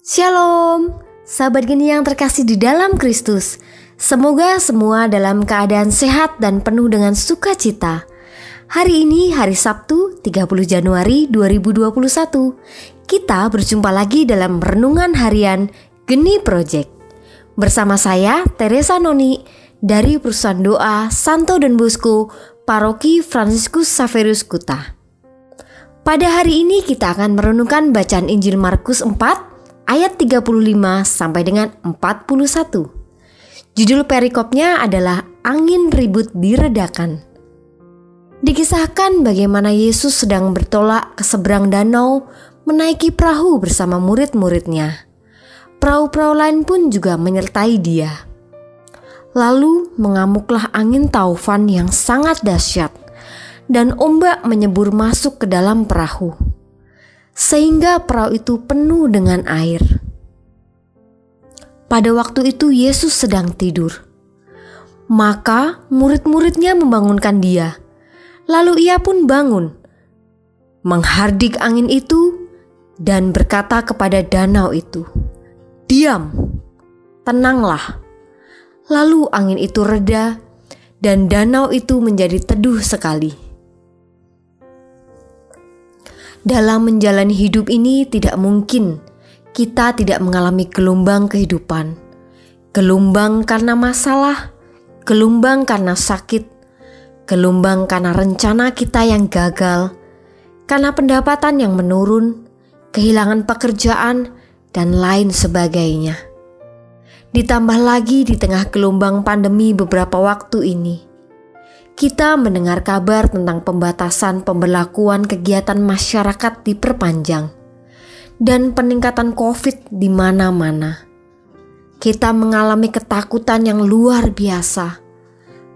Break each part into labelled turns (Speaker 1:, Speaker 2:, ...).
Speaker 1: Shalom, sahabat geni yang terkasih di dalam Kristus. Semoga semua dalam keadaan sehat dan penuh dengan sukacita. Hari ini hari Sabtu 30 Januari 2021. Kita berjumpa lagi dalam renungan harian Geni Project. Bersama saya Teresa Noni dari perusahaan doa Santo dan Bosco Paroki Fransiskus Saverius Kuta. Pada hari ini kita akan merenungkan bacaan Injil Markus 4 ayat 35 sampai dengan 41. Judul perikopnya adalah Angin Ribut Diredakan. Dikisahkan bagaimana Yesus sedang bertolak ke seberang danau menaiki perahu bersama murid-muridnya. Perahu-perahu lain pun juga menyertai dia. Lalu mengamuklah angin taufan yang sangat dahsyat dan ombak menyebur masuk ke dalam perahu sehingga perahu itu penuh dengan air. Pada waktu itu Yesus sedang tidur. Maka murid-muridnya membangunkan dia. Lalu ia pun bangun, menghardik angin itu dan berkata kepada danau itu, "Diam, tenanglah." Lalu angin itu reda dan danau itu menjadi teduh sekali. Dalam menjalani hidup ini tidak mungkin kita tidak mengalami gelombang kehidupan. Gelombang karena masalah, gelombang karena sakit, gelombang karena rencana kita yang gagal, karena pendapatan yang menurun, kehilangan pekerjaan, dan lain sebagainya. Ditambah lagi di tengah gelombang pandemi beberapa waktu ini, kita mendengar kabar tentang pembatasan pemberlakuan kegiatan masyarakat diperpanjang dan peningkatan COVID di mana-mana. Kita mengalami ketakutan yang luar biasa,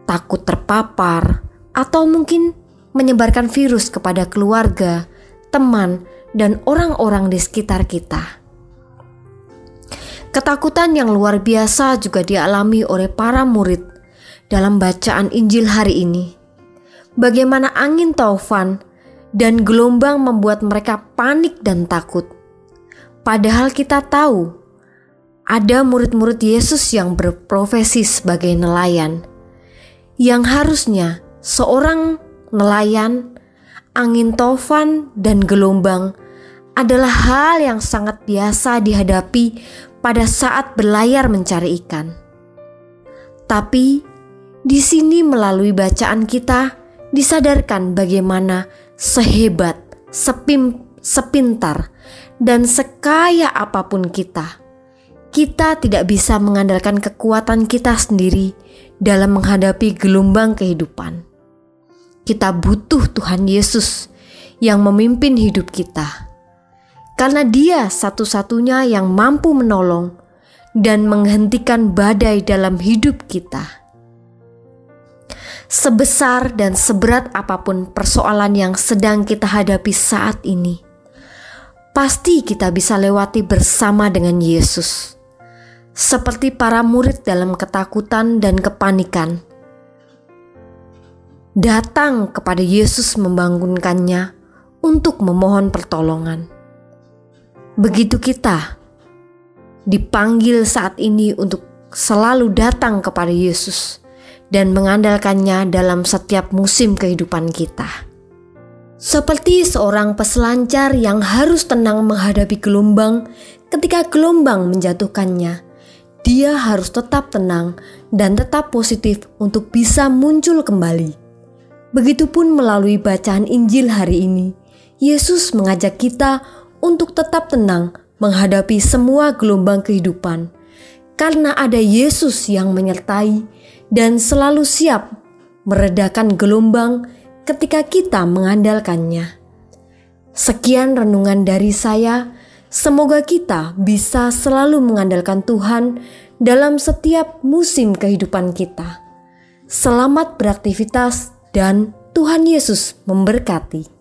Speaker 1: takut terpapar, atau mungkin menyebarkan virus kepada keluarga, teman, dan orang-orang di sekitar kita. Ketakutan yang luar biasa juga dialami oleh para murid dalam bacaan Injil hari ini. Bagaimana angin taufan dan gelombang membuat mereka panik dan takut. Padahal kita tahu ada murid-murid Yesus yang berprofesi sebagai nelayan, yang harusnya seorang nelayan, angin taufan, dan gelombang adalah hal yang sangat biasa dihadapi pada saat berlayar mencari ikan. Tapi di sini melalui bacaan kita disadarkan bagaimana sehebat, sepim, sepintar, dan sekaya apa pun kita, kita tidak bisa mengandalkan kekuatan kita sendiri dalam menghadapi gelombang kehidupan. Kita butuh Tuhan Yesus yang memimpin hidup kita, karena Dia satu-satunya yang mampu menolong dan menghentikan badai dalam hidup kita sebesar dan seberat apa pun persoalan yang sedang kita hadapi saat ini, pasti kita bisa lewati bersama dengan Yesus. Seperti para murid dalam ketakutan dan kepanikan, datang kepada Yesus membangunkannya untuk memohon pertolongan. Begitu kita dipanggil saat ini untuk selalu datang kepada Yesus dan mengandalkannya dalam setiap musim kehidupan kita. Seperti seorang peselancar yang harus tenang menghadapi gelombang ketika gelombang menjatuhkannya, dia harus tetap tenang dan tetap positif untuk bisa muncul kembali. Begitupun melalui bacaan Injil hari ini, Yesus mengajak kita untuk tetap tenang menghadapi semua gelombang kehidupan, karena ada Yesus yang menyertai dan selalu siap meredakan gelombang ketika kita mengandalkannya. Sekian renungan dari saya. Semoga kita bisa selalu mengandalkan Tuhan dalam setiap musim kehidupan kita. Selamat beraktivitas, dan Tuhan Yesus memberkati.